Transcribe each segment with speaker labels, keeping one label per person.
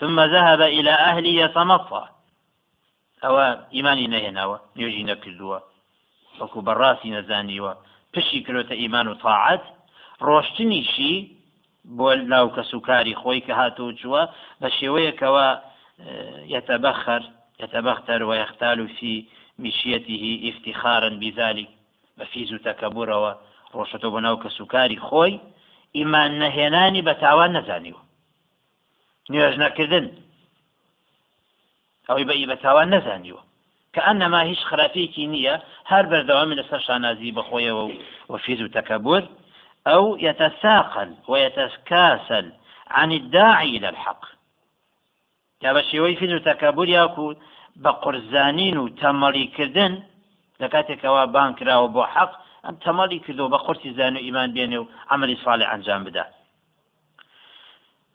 Speaker 1: ثم ذهب إلى أهله يتمطى. ئەوە ئیمانی نەهێناوە نوێژی نەکردووە وەکو بەڕاستی نەزانیوە پشی کرۆتە ئیمان و تاعات ڕۆشتنیشی بۆ لاو کە سوکاری خۆی کە هاتوو چووە بە شێوەیەکەوە يتبخر يتبختر ويختال في مشيته افتخارا بذلك. بەفیز و تەکەبورەوە ڕۆشتە بۆ ناو کە سوکاری خۆی ئیمان نوێژ نەکردن ئەوەی بە بەتاوان نەزانیوە کە ئەنەما هیچ خراپێکی نییە هەر بەردەوامی لەسەر شانازی بەخۆیەوە وفيز تكبر أو يتساقل ويتكاسل عن الداعي إلى الحق. یا بە شێوەی فیز و تەکەبور یاکو بە قرزانین و تەمەڵی کردن لە کاتێکەوە بان کراوە بۆ حەق ئەم تەمەڵی کردو بە قرسی زان و و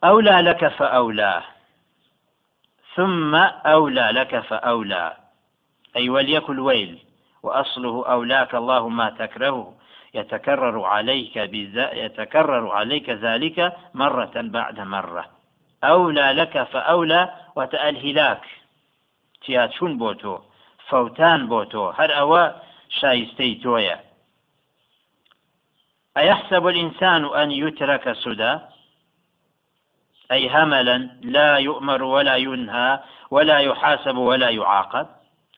Speaker 1: ئەولا لەکە فەئەولا ثم أولى لك فأولى. أي وليك الويل. وأصله أولاك الله ما تكره يتكرر عليك يتكرر عليك ذلك مرة بعد مرة. أولى لك فأولى وتألهلاك. تياتشون بوتو. فوتان بوتو. هر أوا شايستي تويا. أيحسب الإنسان أن يترك سدى؟ أي هملا لا يؤمر ولا ينهى ولا يحاسب ولا يعاقب.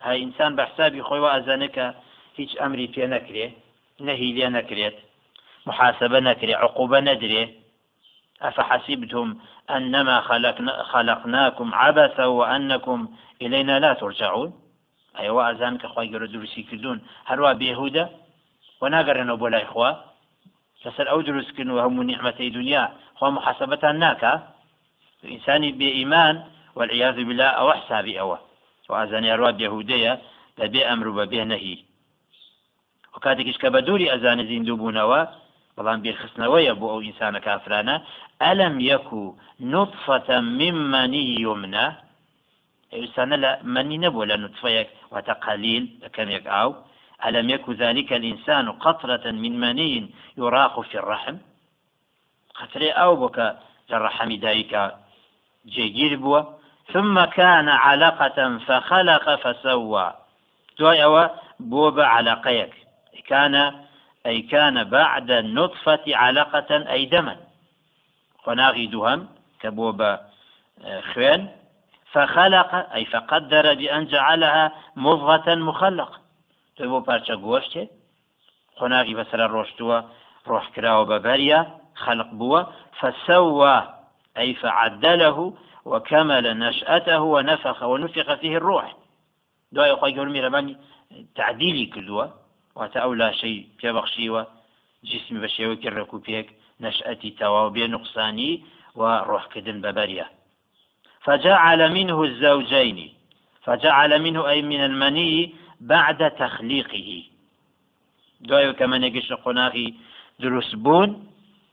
Speaker 1: هاي إنسان بحسابي خوي وأزانك هيج أمري في نكري نهي لي نكريت محاسبة نكري عقوبة ندري. أفحسبتم أنما خلقنا خلقناكم عبثا وأنكم إلينا لا ترجعون؟ أي وأزانك خوي درسي كردون هروا بيهودا؟ وناقرنا بولا إخوة. لەسەر ئەو دروستکردن و هەموو نیعممەتی دنیا خوا محاسبەتان ئینسانی بێئیمان والعیاذ بالله ئەوە حسابی ئەوە وازانانی ڕوا بێهودەیە لە بێ ئەمر بە بێ نەهی و کاتێکیش کە بە دووری ئەزانە زیندوو بوونەوە بەڵام بێخستنەوەیە بۆ ئەو ئینسانە کافرانە ئەلم یەکو نطفة من یمنە ئێستانە لە منی نەبوو لە نطفەیەک واتە قەلیل لە کەمێک ئاو ألم يك ذلك الإنسان قطرة من مني يراق في الرحم. قطرة أو بك للرحم دايك. جيجير بووە ثم كان علقة فخلق فسوى. دوای ئەوە بۆ بە كان أي كان بعد النطفة علقة أي دما. خناغي دهم كبو خوين. فخلق أي فقدر بأن جعلها مضغة مخلقة تبو بارچە گۆشتێ خۆناغی بەسەر ڕۆشتووە ڕۆح کراوە بەبەریە خلق بووە فسوى. أي فعدله وكمل نشأته ونفخ ونفخ فيه الروح. دعاء يقول يقول رباني تعديلي كدوة وتأولى شيء بيبخشيوة جسم بشيوة كركو بيك نشأتي توابي نقصاني وروح كدن ببرية. فجعل منه الزوجين فجعل منه أي من المني بعد تخليقه. دعاء كما نقش قناغي دروس بون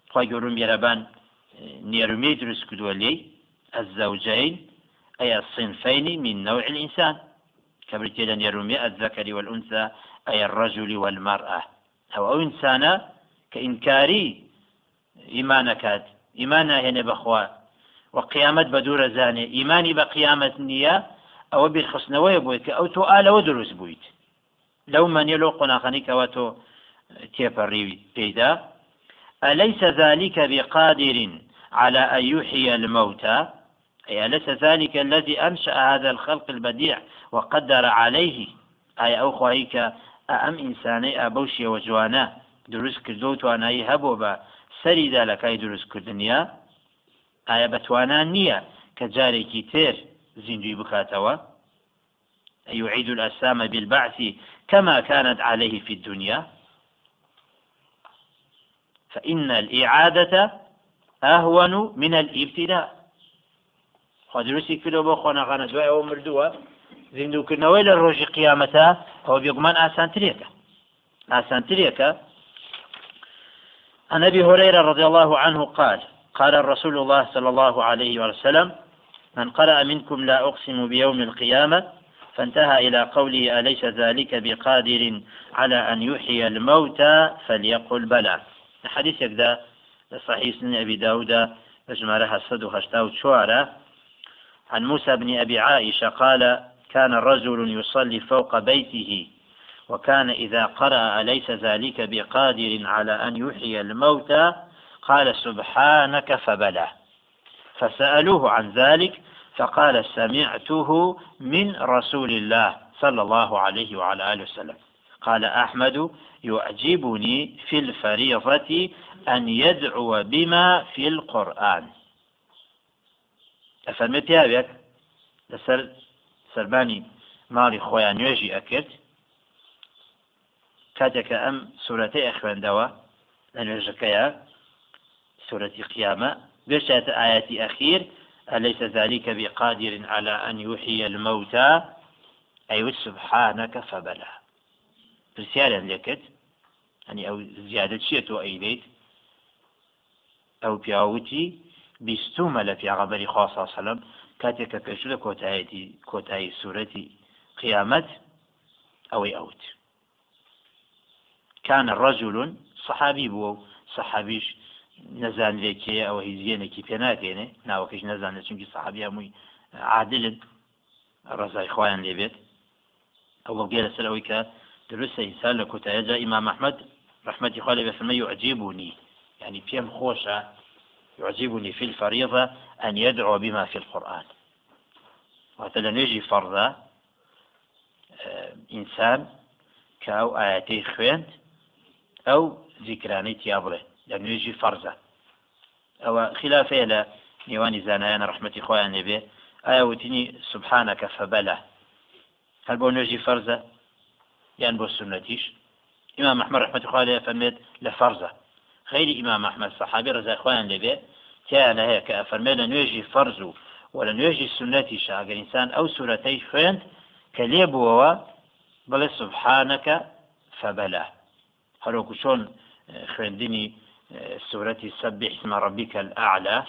Speaker 1: خواهي يقولون يربان نيرومي دروس كدولي الزوجين أي الصنفين من نوع الإنسان. كبرتيلا نيرومي الذكر والأنثى أي الرجل والمرأة. أو إنسانا كإنكاري إيمانك. إيمانا هنا بخوا. وقيامت بدور زاني. إيماني بقيامة نية أو بالخصنوية بويت أو تؤال ودروس بويت. لو من يلو قناخني كواتو تيبري بيدا أليس ذلك بقادر على أن يحيي الموتى؟ أي أليس ذلك الذي أنشأ هذا الخلق البديع وقدر عليه؟ أي أو خواهيك أم إنساني أبوشي وجوانا؟ دروس كردوت وأنا يهبوا با. سريدا لكاي دروس كردنيا؟ ئایا بەتوانان نییە کە جارێکی تێر زیندوی بکاتەوە يعيد الأسام بالبعث كما كانت عليه في الدنيا؟ فإن الإعادة أهون من الإبتداء. خدروسی کردەوە بۆ خۆناغانە دوای ئەوە مردووە زیندوکردنەوەی لە ڕۆژی قیامەتە ئەو بێگومان ئاسانترێکە ئاسانترێکە عن أبي هريرة رضي الله عنه قال قال الرسول الله صلى الله عليه وسلم من قرأ منكم لا أقسم بيوم القيامة فانتهى إلى قوله أليس ذلك بقادر على أن يحيي الموتى فليقل بلى. حديث يكذا صحيح سنة أبي داود بجمارة حسد وخشتا وشوارة. عن موسى بن أبي عائشة قال كان رجل يصلي فوق بيته وكان إذا قرأ أليس ذلك بقادر على أن يحيي الموتى؟ قال سبحانك فبلى فسألوه عن ذلك فقال سمعته من رسول الله صلى الله عليه وعلى آله وسلم قال أحمد يعجبني في الفريضة أن يدعو بما في القرآن. أفرمت يا لسر سرباني ماڵی خۆیان نوێژی ئەکرد کاتێکە ئەم سوورەتەی ئەخوێندەوە لە نوێژەکەیە سوورەتی قیامە بێشێتە ئاەتی ئەخیر أليس ذلك بقادر على أن يحيي الموتى؟ أي سبحانك فبلى. پرسیاریان لێکرد ئەنی ئەو زیادە چێتەوە ئەیدەیت ئەو پیاوتی بیستومە لە پیاغەبەری خاصا سەلم کاتێک کە پێش لە کۆتایەتی کۆتایی سوورەتی قیامەت ئەوەی ئەوت كان رجل صحابي بوو صحابيش نەزان لێکێ ئەوە هیزیێنێکی پێ ناتێنێ ناوەکەش نەزانێت چونکی سەحابی هەمووی عادلن. ڕزای خۆیان لێبێت ئەو بەڵگێ لەسەر درستە ئینسان لە کۆتایەجا ئیمام ئەحمەد رحمەتی خوا لێ بەفرمە يعجبني يعني پێم خۆشە يعجبني في الفريضة أن يدعو بما في القرآن. وهذا نجي فرضا ئینسان کە ئەو ئاەتەی خوێند ئەو زیکرانەی تیابڵێ لە نوێژی فەرزە ئەوە خلافەیە لە نێوانی زانایانە ڕحمەتی خۆیان لێبێ ئایا وتنی سبحانەکە فەبەلە هەر بۆ نوێژی فەرزە یان بۆ سنەتیش ئیمام محمد رحمەتی خوا لێ فەرمێت لە فەرزە خەیری ئیمام محمد سەحابی ڕزای خۆیان لێبێ تیانە هەیە کە ئەفەرمێ لە نوێژی فەرز و و لە نوێژی سنەتی شاگەر ئینسان ئەو سوورەتەی خوێند کە لێ بووەوە بڵێ سبحانەکە فەبەلا هەروکو چۆن خوێندنی سورەتی سەبح اسم ربك الأعلى.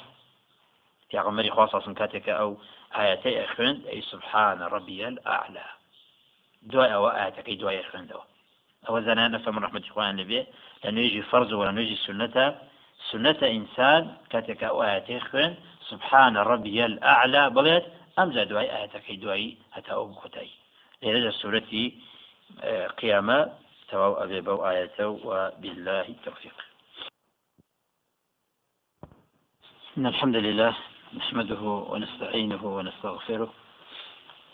Speaker 1: پیغمبری خوا ساسم کاتێکە ئەو ئاەتەی ئەخوێند ئەی سبحان ربي الأعلى. دوای ئەوە ئاەتەکەی دوای خوێندەوە ئەوە زانان نەفەم ڕحمەتی خوان لەبێ لە نوێژی فەرز و لە نوێژی سنەتە سنەتە ئینسان کاتێکە ئاەتەی خوێن سبحان ربي الأعلى. بڵێت ئەمجا دوای ئاەتەکەی دوایی هەتا ئەو کۆتایی لێرە لە سوورەتی قیامە تەواو ئەبێ بەو ئاەتە و التوفيق. إن الحمد لله نحمده ونستعينه ونستغفره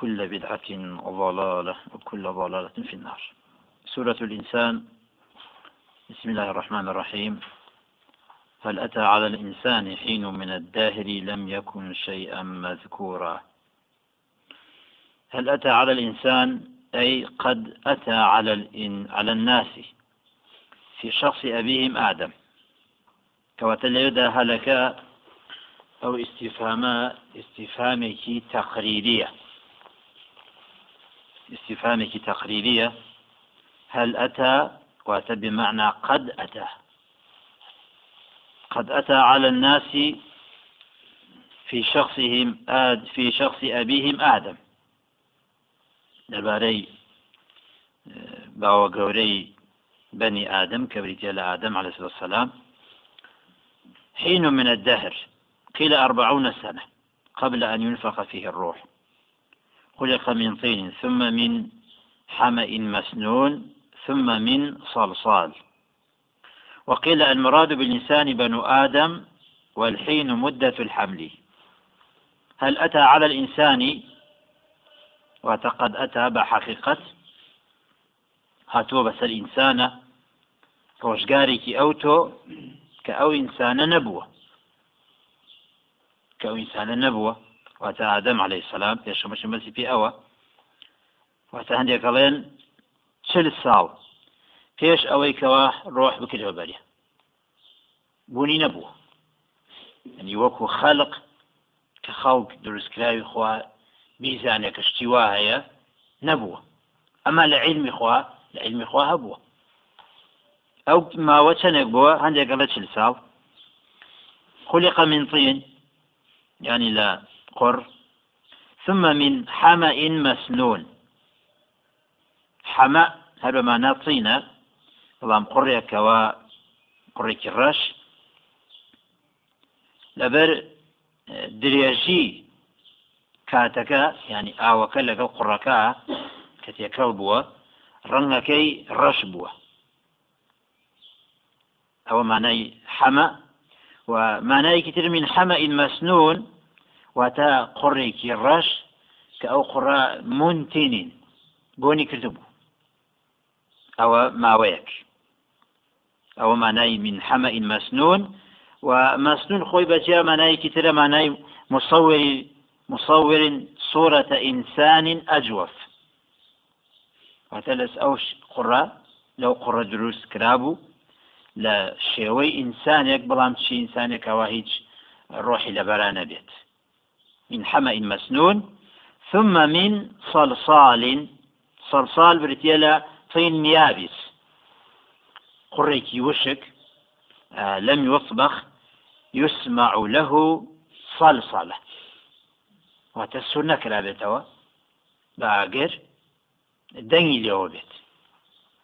Speaker 1: وكل بدعة ضلالة وكل ضلالة في النار. سورة الإنسان. بسم الله الرحمن الرحيم. هل أتى على الإنسان حين من الداهر لم يكن شيئا مذكورا؟ هل أتى على الإنسان أي قد أتى على الإن على الناس في شخص أبيهم آدم؟ كواتل هلك أو استفهام استفهامك تقريرية؟ استفهامك تقريرية. هل أتى؟ وأتى بمعنى قد أتى. قد أتى على الناس في شخصهم آد في شخص أبيهم آدم. دەربارەی باوە گەورەی بني آدم كبريتي آدم عليه الصلاة والسلام. حين من الدهر قيل أربعون سنة قبل أن ينفخ فيه الروح. خلق من طين ثم من حمأ مسنون ثم من صلصال. وقيل المراد بالإنسان بنو آدم والحين مدة الحمل. هل أتى على الإنسان؟ وقد أتى بحقيقة. هاتووە بەسەر ئینسانە ڕۆژگارێکی ئەوتۆ کە ئەو ئینسانە نەبووە کە ئەو واتە ئادەم عليه سلام پێشەمەش مەسی پێ ئەوە واتە هەندێکەڵێن چل ساڵ پێش ئەوەی کەەوە ڕۆح بکرێەوە بەرێ بوونی نەبووە ینی وەکو خەلق کە خەڵک دروستکراوی خوا بیزانێک شتی وا هەیە نەبووە ئەمە خوا لە خوا هەبووە ئەو ماوە چەندێک بووە هەندێک لە چل ساڵ خلق من طين يعني لا قر. ثم من حمأ مسنون. حمأ هذا معنى طينة بەڵام قڕێکەوە قڕێکی ڕەش لەبەر درێژی کاتەکە ینی ئاوەکە لەگەڵ قوڕەکە کە تێکەڵ بووە ڕەنگەکەی ڕەش بووە ئەوە مانای حەمە و مانایەکی تر من حەمە ئین مەسنون واتە قڕێکی ڕەش کە ئەو قڕە مونتینین بۆنی کردبوو. ئەوە ماوەیەک. ئەوە مانای من حەمە ئین مەسنون ومسنون خوي بجاء معناه كتير معناه مصور مصور صورة إنسان أجوف وتلس أوش قرى لو قرى دروس كرابو لا شيوي إنسان يقبل شي إنسان كواهيج روحي لبرانا بيت من حمأ مسنون ثم من صلصال صلصال برتيلا طين يابس قريكي وشك آه لم يصبخ يسمع له صلصلة. وتسنة كلا بيتوا باقر دني بيت.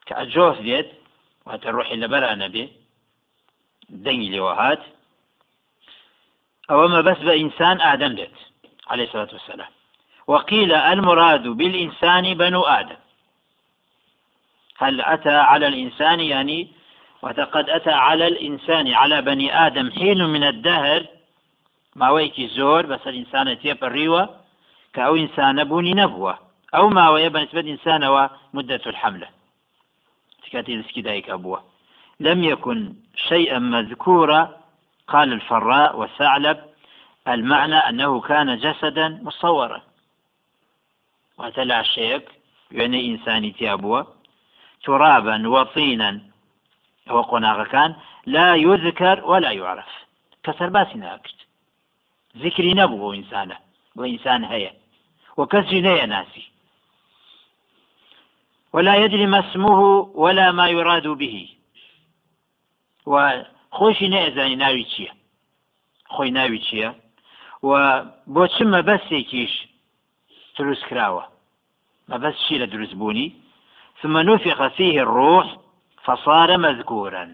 Speaker 1: كأجوف بيت. وتروح إلى برا نبي. دني ليو هات. أو ما بس بإنسان آدم بيت. عليه الصلاة والسلام. وقيل المراد بالإنسان بنو آدم. هل أتى على الإنسان يعني وقد أتى على الإنسان على بني آدم حين من الدهر؟ ما ويكي زور بس الإنسان تيب الريوة كأو إنسان بوني نبوة. أو ما ويبا نسبة إنسان ومدة الحملة تكاتي دايك أبوة. لم يكن شيئا مذكورا قال الفراء والثعلب المعنى أنه كان جسدا مصورا. وتلع الشيك يعني إنساني تيابوه ترابا وطينا ئەوە قۆناغەکان لا يذكر ولا يعرف. ناکرد ذکری نەبوو بۆ ئینسانە بۆ ئینسان هەیە وكسر نية ناسي. ولا يدري ما اسمه ولا ما يراد به. وخۆشی نەزانی ناوی چییە خۆی ناوی چییە و بۆ چ مەبەستێکیش دروست کراوە؟ مەبەست چی لە دروستبوونی ثم نفخ فيه الروح فصار مذكورا.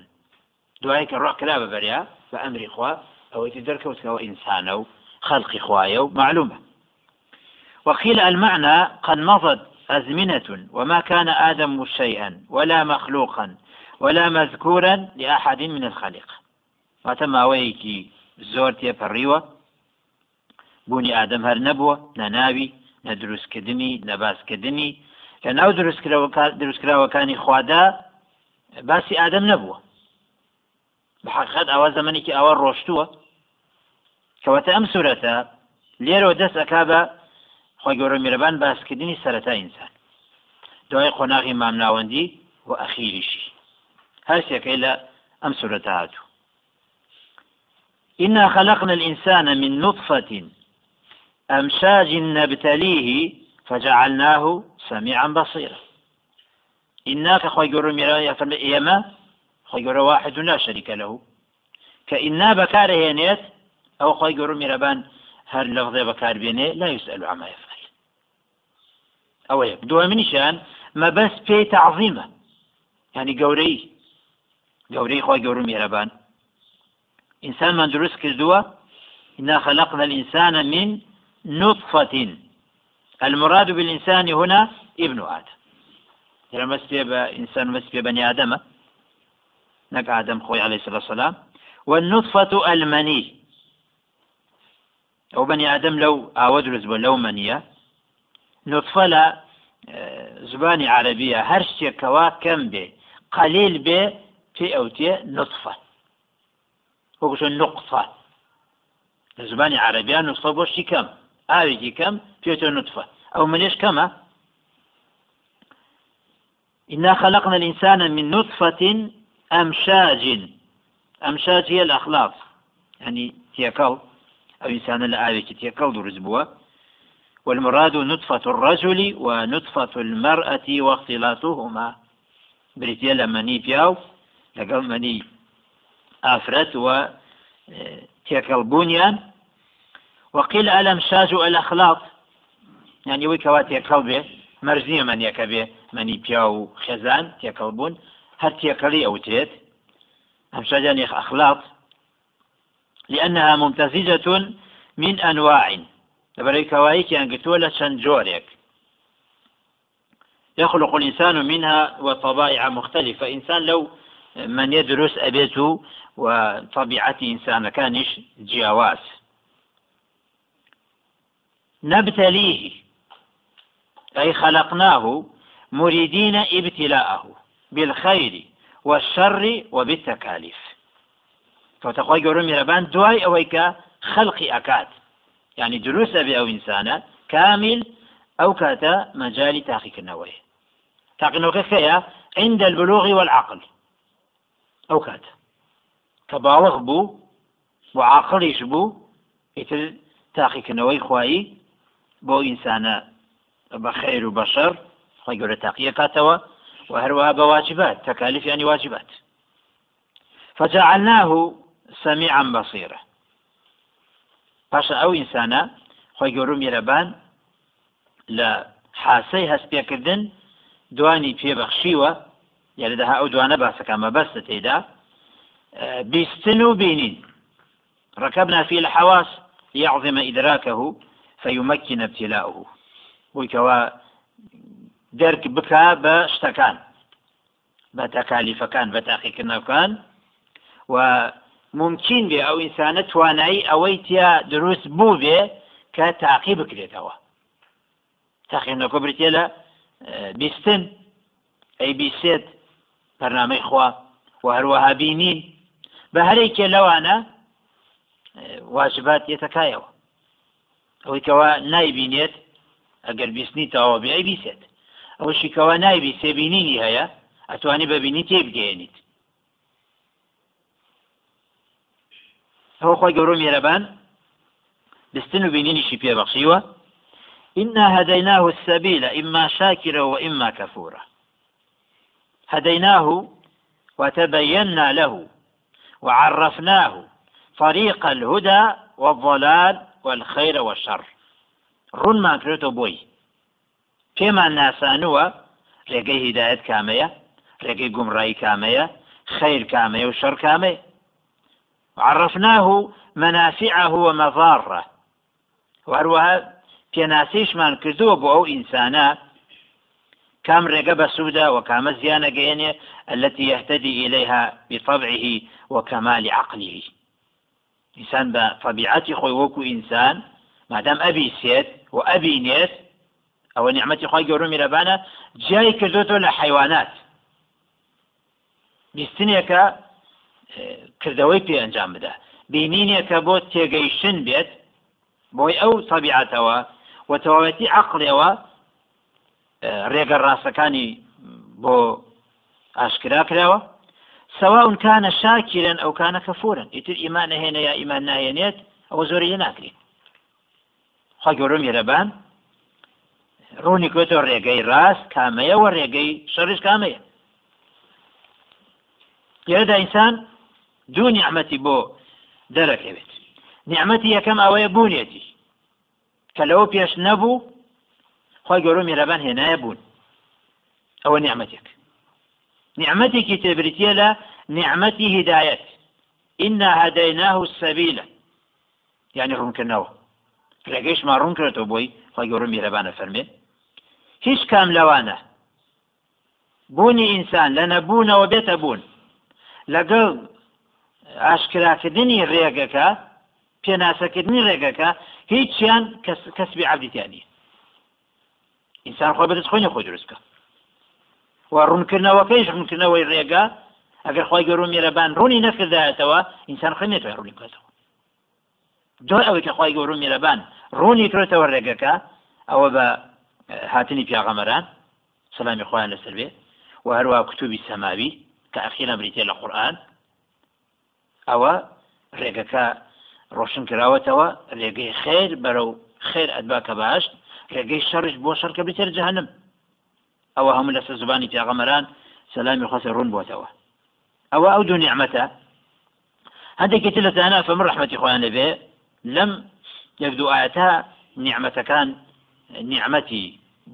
Speaker 1: دعائك الروح كلا ببريا بأمر إخوة أو يتدرك وتكو إنسان أو خلق إخوة معلومة. وقيل المعنى قد مضت أزمنة وما كان آدم شيئا ولا مخلوقا ولا مذكورا لأحد من الخليقة وتم أويكي زورتي فريوة بوني آدم هر نبوة نناوي ندرس كدني نباس كدني لأن أو دروس كراوكاني خوادا باسی ئادەم نەبووە. بەحقیقت ئەوە زەمەێکی ئەوە ڕۆشتووە. کەواتە ئەم سوورەتە لێرەوە دەست ئەکا بە خۆی گەورە میرەبان باسکردنی سەرەتا ئینسان. دوای قۆناغی مامناوەندی و ئەخیریشی. هەرسێکەکەی لە ئەم سوورەتە هاتوو. إنا خلقنا الإنسان من نطفة أمشاج نبتليه فجعلناه سميعا بصيرا. إناك خوي جور ميرا فرمي إيما خوي واحد لا شريك له. كإنا بكار هينيت أو خوي جور ميرابان هر لفظة بكار بيني لا يسأل عما يفعل. أو يبدو من شان ما بس في تعظيمه. يعني جوري جوري خوي جور ميرابان إنسان من دروس كردوا إنا خلقنا الإنسان من نطفة. المراد بالإنسان هنا ابن آدم. يعني مسبي إنسان مسبي بني آدم. نك آدم خوي عليه الصلاة والسلام. والنطفة المني. أو بني آدم لو أودرز لو منية نطفة لا آه، زباني عربية هرشي كوا كم بي. قليل بي في أوتي نطفة. وقش النقطة زباني عربية نطفة بوشي كم؟ كم؟ في أوتي نطفة. أو منيش كما إنا خلقنا الإنسان من نطفة أمشاج. أمشاج هي الأخلاق يعني تيكال أو إنسان الآوي تيكل درز بوا والمراد نطفة الرجل ونطفة المرأة واختلاطهما. بريتيا لمني بياو لقل مني آفرت و تيكل بونيان وقيل الأمشاج الأخلاط يعني تيكل به مرزية من يكبه مني بياو خزان تيكل بون هر تيكلي أو تيت؟ أمشاجان يعني أخلاط. لأنها ممتزجة من أنواع. لبري كوايك قتولة شنجوريك يخلق الإنسان منها وطبائع مختلفة. إنسان لو من يدرس أبيته وطبيعة إنسان كانش جواز نبتليه أي خلقناه مريدين ابتلاءه بالخير والشر وبالتكاليف. فتقوى قولوا ميربان دواي أويك خلق أكاد. يعني دروس أبي أو إنسانا كامل أو كاتا مجال تحقيق النووي تحقيق النووي عند البلوغ والعقل. أو كاتا كبالغ بو وعاقليش بو يتر تحقيق خواهي بو إنسانا بخير وبشر خواهي قولوا تحقيق كاتوا وهروها بواجبات تكاليف يعني واجبات فجعلناه سميعا بصيرا. پاشە ئەو ئینسانە خۆی گەورو میێرەبان لە حاسەی هەستپێکردن دوانی پێبەخشیوە یعنی دەها ئەو دوانە باسەکە مەبەستە تێدا بیستن و بینین. ركبنا في الحواس ليعظم إدراكه فيمكن ابتلاؤه. بويكوا درك بكا بشتكان بتكاليفكان بتاقيكناكان و ممکن بێ ئەو ئینسانە توانایی ئەوەی تیا دروست بوو بێ کە تاقی بکرێتەوە تاقیێنەکە بریتێ لە بیستن ئەی خوا و هەروەها بینین بە واجبات یەتەکایەوە ئەوەی کەەوە نایبینێت ئەگەر بیستنیتەوە بێ ئەی بیسێت ئەوە شیکەوە نایبی سێبینینی هەیە ئەتوانی ببینی تێبگەێنیت. هو خۆی گەورە مێرەبان دستن و بینینیشی پێبەخشیوە. إنا هديناه السبيل إما شاكرا وإما كفورا. هديناه وتبينا له وعرفناه طريق الهدى والضلال والخير والشر. ڕون ماکرێتەوە بۆی پێمان ناسانووە ڕێگەی هیدایەت کامەیە ڕێگەی گومڕایی کامەیە خیر کامەیە و شەر کامەیە عرفناه منافعه ومضاره. وهروها پێناسیشمان کردووە بۆ ئەو ئینسانە بەسوودا وكام زيانة گەێنێ التي يهتدي إليها بطبعه وكمال عقله. ئینسان بە فەبیعەتی خۆی وەکو ئینسان مادام ئەبی سێت و ئەبی نێت ئەوە نیعممەتی خۆی گەورم میرەبانە جیای کردوتۆ لە حیوانات. بیستنێکە کردەوەی پێ ئەنجام بدە. بینینێکە بۆ تێگەیشتن بێت بۆی ئەو سەبیعاتەوە و تەواوەتی عقلێەوە ڕێگە ڕاستەکانی بۆ ئاشکرا کراوە. سواء كان شاكرا او كان كفورا يتر ايمان هنا يا ئەوە زۆری لە ناکرێت خوا گەورم یێرەبان ڕوونی کۆتەوە ڕێگەی ڕاست کامەیەوە ڕێگەی شەڕش کامەیە. لێرەدا ئینسان دوو نیعممەتی بۆ دەرەکەوێت. نیعممەتی یەکەم ئەوەیە بوونێتی کە لەوە پێش نەبوو خۆی گەۆ میێرەبان هێنایە بوون. ئەوە نیعممەتێک. تێبریتە لە نیعممەتی هدایەت إنا هديناه السبيل. يعني ڕوونکردنەوە ڕێگەیشمان ڕوون کردێتەوە بۆی خۆی گەورە میێرەبانە فەرمێ هیچ کام لەوانە بوونی ئینسان لە نەبوونەوە بێتە بوون لەگەڵ ئاشکراکردنی ڕێگەکە پێناسەکردنی ڕێگەکە هیچیان کەسبی عبدیتیانی ئینسان خۆ بەدەست خۆی خۆی دروستکە و ڕوونکردنەوەکەیش ڕوونکردنەوەی ڕێگە ئەگەر خۆی گەڕوو میێرەبان ڕوونی نەکردایەتەوە ئینسان نێتوانێت ڕوونی بکاتەوە. دوای ئەوەی کە خۆی گەورو میێرەبان ڕوونی کرێتەوە ڕێگەکە ئەوە بە هاتنی پیاغەمەران سلامی خۆیان لەسەر بێ و هەروە کتوبی سەماوی کە ئەخیرە بریتێ لە قورآن. ئەوە ڕێگەکە ڕۆشن کراوەتەوە ڕێگەی خێر بەرەو خێر ئەدباکە باش ڕێگەی شەڕش بۆ شەرکە بتێر جەهنم. هەموو لەسەر زبانی پیاغەمەران سەلامی خۆسە ڕوون بۆتەوە ئەوە ئەو دوو نیعممەتە هەندێکی تر لە تانا فمن ڕحمەتی خۆیان لەبێ لەم یەک دوو ئاەتە نیعممەتەکان نیعممەتی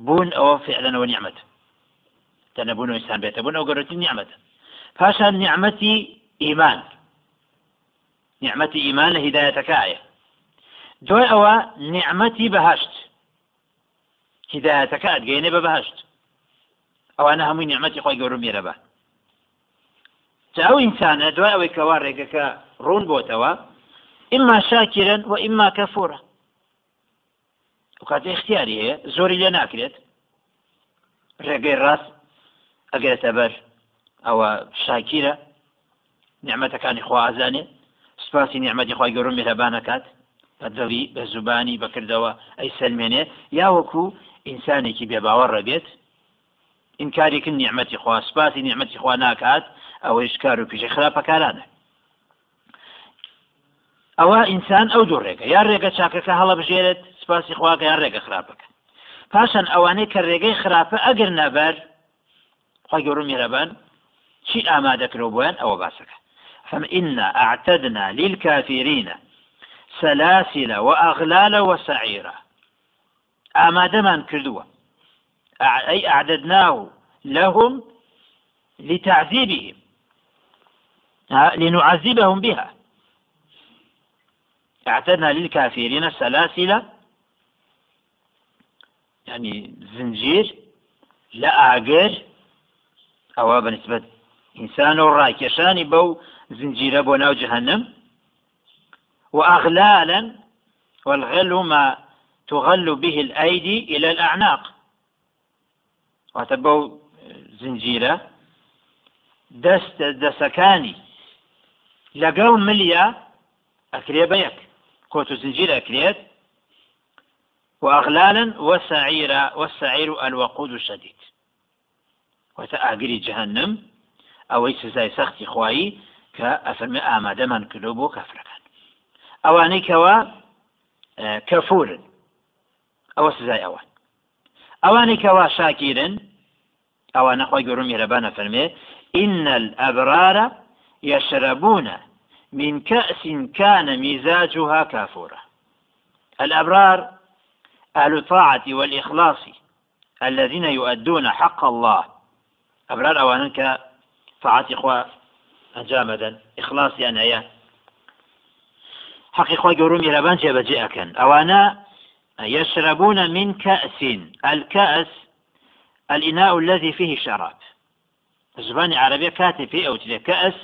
Speaker 1: بوون ئەوە فعلەنەوە نیعممەت تەنەبوون و ئینسان بێتە بوون ئەو گەڕەتی نیعممەت پاشان نیعممەتی ئیمان نیعممەتی ئیمان لە هیدایەتەکە ئاە دوای ئەوە نیعممەتی بەهشت هیدایەتەکە ئەدگەینێ بە بەهشت ئەوانە هەمووی نیعممەتی خۆی گەورم میێرەبە ئەو ئینسانە دوای ئەوەی کەوا ڕێگەکە ڕوون بۆتەوە ئما شاکرن و ئما کەفورە. کاتێ اختیاری هەیە زۆری لێ ناکرێت. ڕێگەی ڕاست ئەگرێتە بەر ئەوە شاکیرە نیعممەتەکانی خوازانێ سپاسی نیعممەتی خی گەورم مهرەبانەکات بەدەوی بە زوبانی بەکردەوە ئەی سلمێنێ یا وەکو ئینسانێکی بێباوەڕ ڕەبێت ئینکارێکن نیعممەتی خوا سپاسی نیعممەتی خوا ناکات ئەوەی شکار و پیشەی خراپەکارانە ئەوە ئینسان ئەو دوو ڕێگە یان ڕێگە چاکەکە هەڵە بژێرێت سپاسی خواکە یان ڕێگە خراپەکە پاشان ئەوانەی کە ڕێگەی خراپە ئەگەر نەبەر خی گەورم میێرەبان چی ئامادەکرەوە بۆیان ئەوە باسەکە فم إنا أعتدنا للكافرين سلاسل وأغلال وسعيرا. ئامادەمان کردووە أي أعددناه لهم لتعذيبهم لنعذبهم بها. أعتدنا للكافرين سلاسل يعني زنجير لا أعقر أو بنسبة إنسان راكشان بو زنجير بو ناو جهنم. وأغلالا والغل ما تغل به الأيدي إلى الأعناق. وتبو زنجيرة. دەست دەسەکانی لەگەڵ ملیە ئەکرێ بە یەک کۆت و ئەکرێت وأغلالا وسعيرا والسعير الوقود الشديد. وتأجري جهنم. أو سزاي سختي خواي كأفرمي آمادة من كلوبو كفركان أواني كوا كفور أو سزاي أوان. أواني كوا شاكيرا أوان أخوي قرمي ربانا فرمي إن الأبرار يشربون من كأس كان مزاجها كافورا. الأبرار أهل الطاعة والإخلاص الذين يؤدون حق الله. أبرار أوانك طاعة إخوة جامدا إخلاصي أنا حق إخوة قرومي لبان جيبجئكا أوانا يشربون من كأس. الكأس الإناء الذي فيه شراب. زبانی عربیە کاتێ پێی ئەوترێ کە ئەس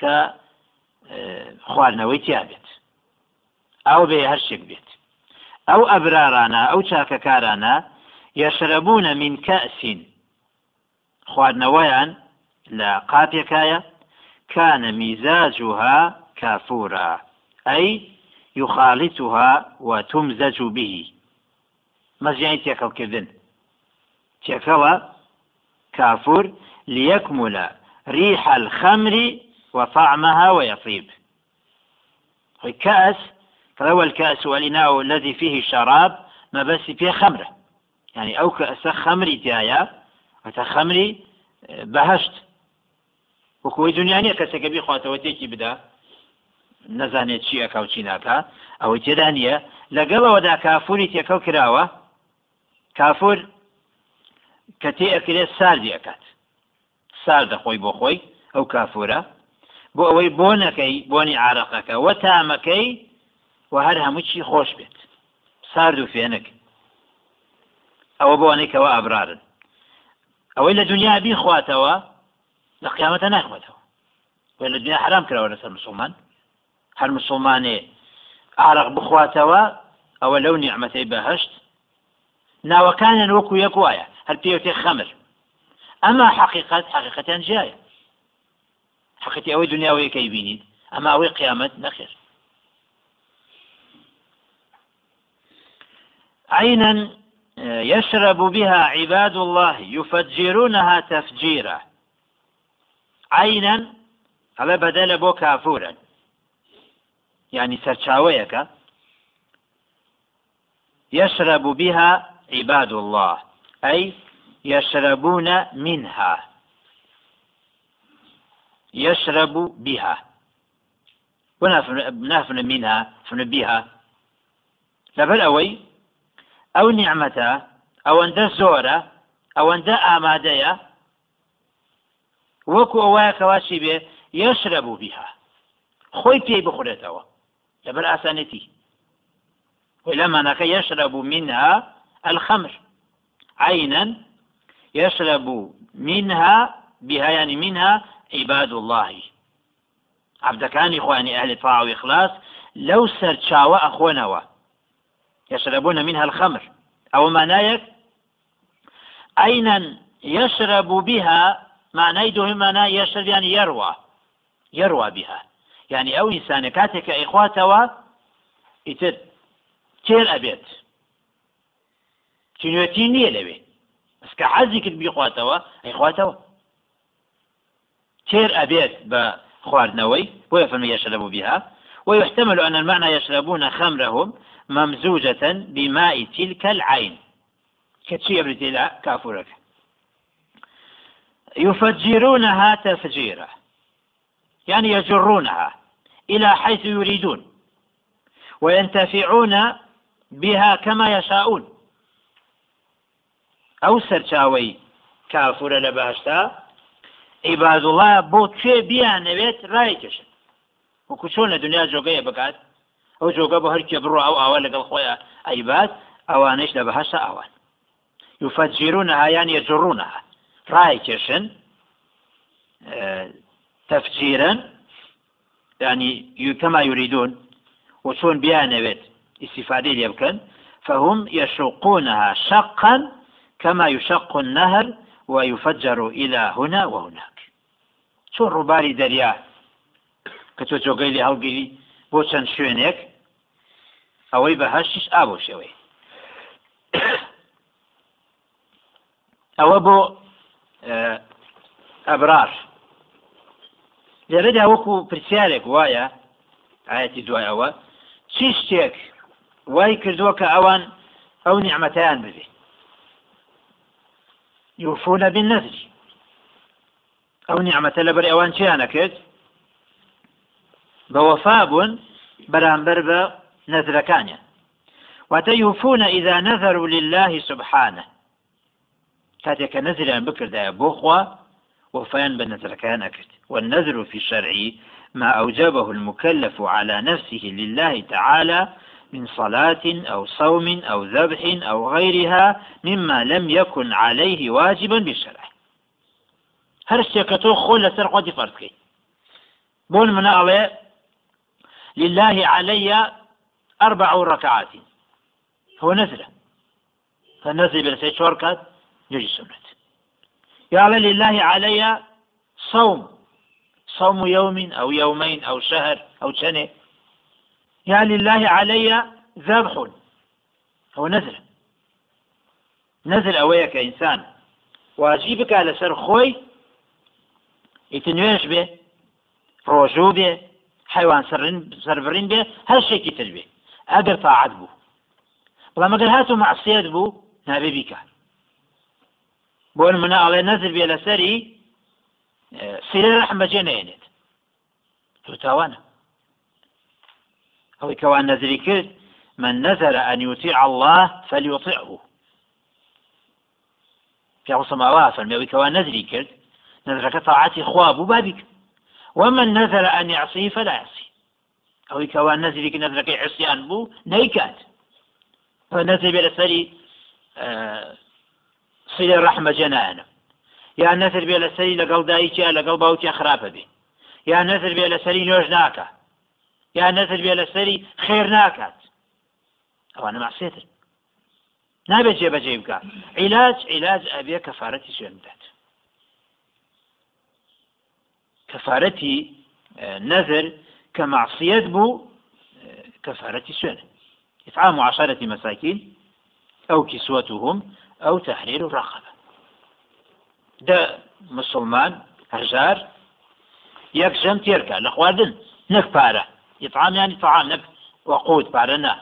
Speaker 1: کە خواردنەوەی تیا بێت ئەو بێ هەر شێک بێت ئەو ئەبرارانە ئەو چاکەکارانە یەشرەبوونە من کەسین خواردنەوەیان لە قاپێکایە كان مزاجها كافورا. أي يخالطها وتمزج به. مزجين تيكل كذن تيكل كافور ليكمل ريح الخمر وطعمها ويطيب. الكأس فهو الكأس والإناء الذي فيه شراب ما بس فيه خمرة يعني أو كأس خمري تايا وتخمري بهشت. وەکوی دنیاە کەسێکە بیخواتەوە تێکی بدا. نەزانێت چی ئەکا و چی ناکە ئەوەی تێدا نییە لەگەڵەوەدا کافوری تێکەڵ کراوە کافور کە تێ ئەکرێت ساردی ئەکات سار دەخۆی بۆ خۆی ئەو کافورە. بۆ ئەوەی بۆ نەکەی بۆنی عراقەکە. وە تامەکەی و هەر هەموو چی خۆش بێت. سارد و فێنک. ئەوە بۆوانەیەکەوە ئابرارن. ئەوەی لە دنیا بی خواتەوە لە قیامەتە ناخواتەوە. وی لە دنیا حرام کراوە لەسەر مسلمان. هەر مسلمانێ ئارق بخواتەوە ئەوە لەو نیعممەتەی بەهشت. ناوەکانیان وەکو یەک وایە هەر پێوتێ خەمر. ئەمە حقیقت حقیقەتیان جایە حقیقەتی ئەوەی دنیاوەیەکەی بینید ئەمە ئەوەی قیامەت نەخێر. عينا يشرب بها عباد الله يفجرونها تفجيرا عينا على بدل بو كافورا يعني سرچاويك يشرب بها عباد الله أي يشربون منها. يشرب بها. ونافن منها فن بها. لبل أوي أو نعمة أو أن زورة أو أن آمادية. وەکو ئەوەیە کەواشی بێ يشرب بها. خۆی پێی لەبەر ئاسانەتی ولما يشرب منها الخمر. عينا يشرب منها بها يعني منها عباد الله. عبد كان إخواني أهل طاعة وإخلاص لو سرچاوە أخونوا يشربون منها الخمر. أو معنايك؟ عينا يشرب بها معنى دوهم معنى يشرب يعني يروى يروى بها. يعني أو إنسان كاتك إخواتوا يتر تير أبيت چنوێتی نییە لەوێ. ئەسکە حەزی کرد بیخواتەوە ئەیخواتەوە تێر ئەبێت بە خواردنەوەی؟ يشربوا بها ويحتمل أن المعنى يشربون خمرهم ممزوجة بماء تلك العين. كتشي إلى كافورك يفجرونها تفجيرا يعني يجرونها إلى حيث يريدون. وينتفعون بها كما يشاءون. ئەو سەرچاوی کافورە لە باشتا عیبادوڵە بۆ کوێ بیانەوێت ڕایکەشن وەکو چۆن لە دنیا جۆگەیە بکات؟ ئەو جۆگە بە هەرکێ بڕۆ ئەو ئاوا لەگەڵ خۆیان ئەیبات ئەوانش لە بەهشتا ئەوان يفجرونها يعني يجرونها رايكشن تفجيرا يعني كما يريدون وشون بيانويت استفادة يبكن فهم يشقونها شقا كما يشق النهر ويفجر إلى هنا وهناك. چۆن ڕووباری دەریا کە تۆ جۆگەی لێ هەڵگیری بۆ چەند شوێنێک ئەوەی بە هەشتش ئابۆ شێوەی ئەوە لێرەدا وەکو پرسیارێک وایە ئاەتی دوای ئەوە چی شتێک وای کردووە کە ئەوان ئەو نیعممەتیان ببێت يوفون بالنذر ئەو نیعممەتە لەبەر ئەوان چیانە بە وەفابوون بەرامبەر بە نەزرەکانیان واتە یوفون إذا نذروا لله سبحانه کاتێککە نەزریان بکردایە بۆ خوا وفيان بنذركان أكد والنذر في الشرع ما أوجبه المكلف على نفسه لله تعالى من صلاة أو صوم أو ذبح أو غيرها مما لم يكن عليه واجبا بالشرع. هر شتێکەتۆ خۆ لەسەر خۆتی بۆن منە ئەڵێ لله علي أربع ركعات. هو نزلة فالنزل بلسي شوركات يجي سنة يا لله علي صوم. صوم يوم أو يومين أو شهر أو سنة. يا لله علي ذبح. هو نزل نزل أويك إنسان. واجبك على سر خوي يتنويش به ڕۆژوو بێ حیوان سەربڕین بێ هەر شتێکی تر بێ ئەگەر تاعات بوو بەڵام ئەگەر هاتو معسیەت بوو نابێ بیکە بۆ منە ئەڵێ نەزر بێ لەسەری سیرە ڕەحمەجێ نێنێت تو تاوانە ئەوەی کەوان نەزری کرد من نذر أن يطيع الله فليطعه في سماوات فالميوي كوان نذري كرد نذرك طاعتي خواب بابك. ومن نذر أن يعصيه فلا يعصي. أو كوان نذري نذرك عصيان بو نيكات فنذر بلسري آه صلة رحمة جنانا يا نذر بلسري لقل دايتي لقل باوتي خرافة به يا نذر بلسري نوج ناكا. يا نذر بلسري خير ناكات. ئەوانە ماسێتر نابێت جێبەجێ بکە عیلاج عیلاج ئەبێ کەفاەتی سوێن بدات کەفاەتی نەذر کە معصیت بوو كفارة سنة. إطعام عشرة مساكين أو كسوتهم أو تحرير الرقبة. ده مسلمان هجار يك جم تيركا. لخواردن نك بارة إطعام يعني طعام نك وقود بعدنا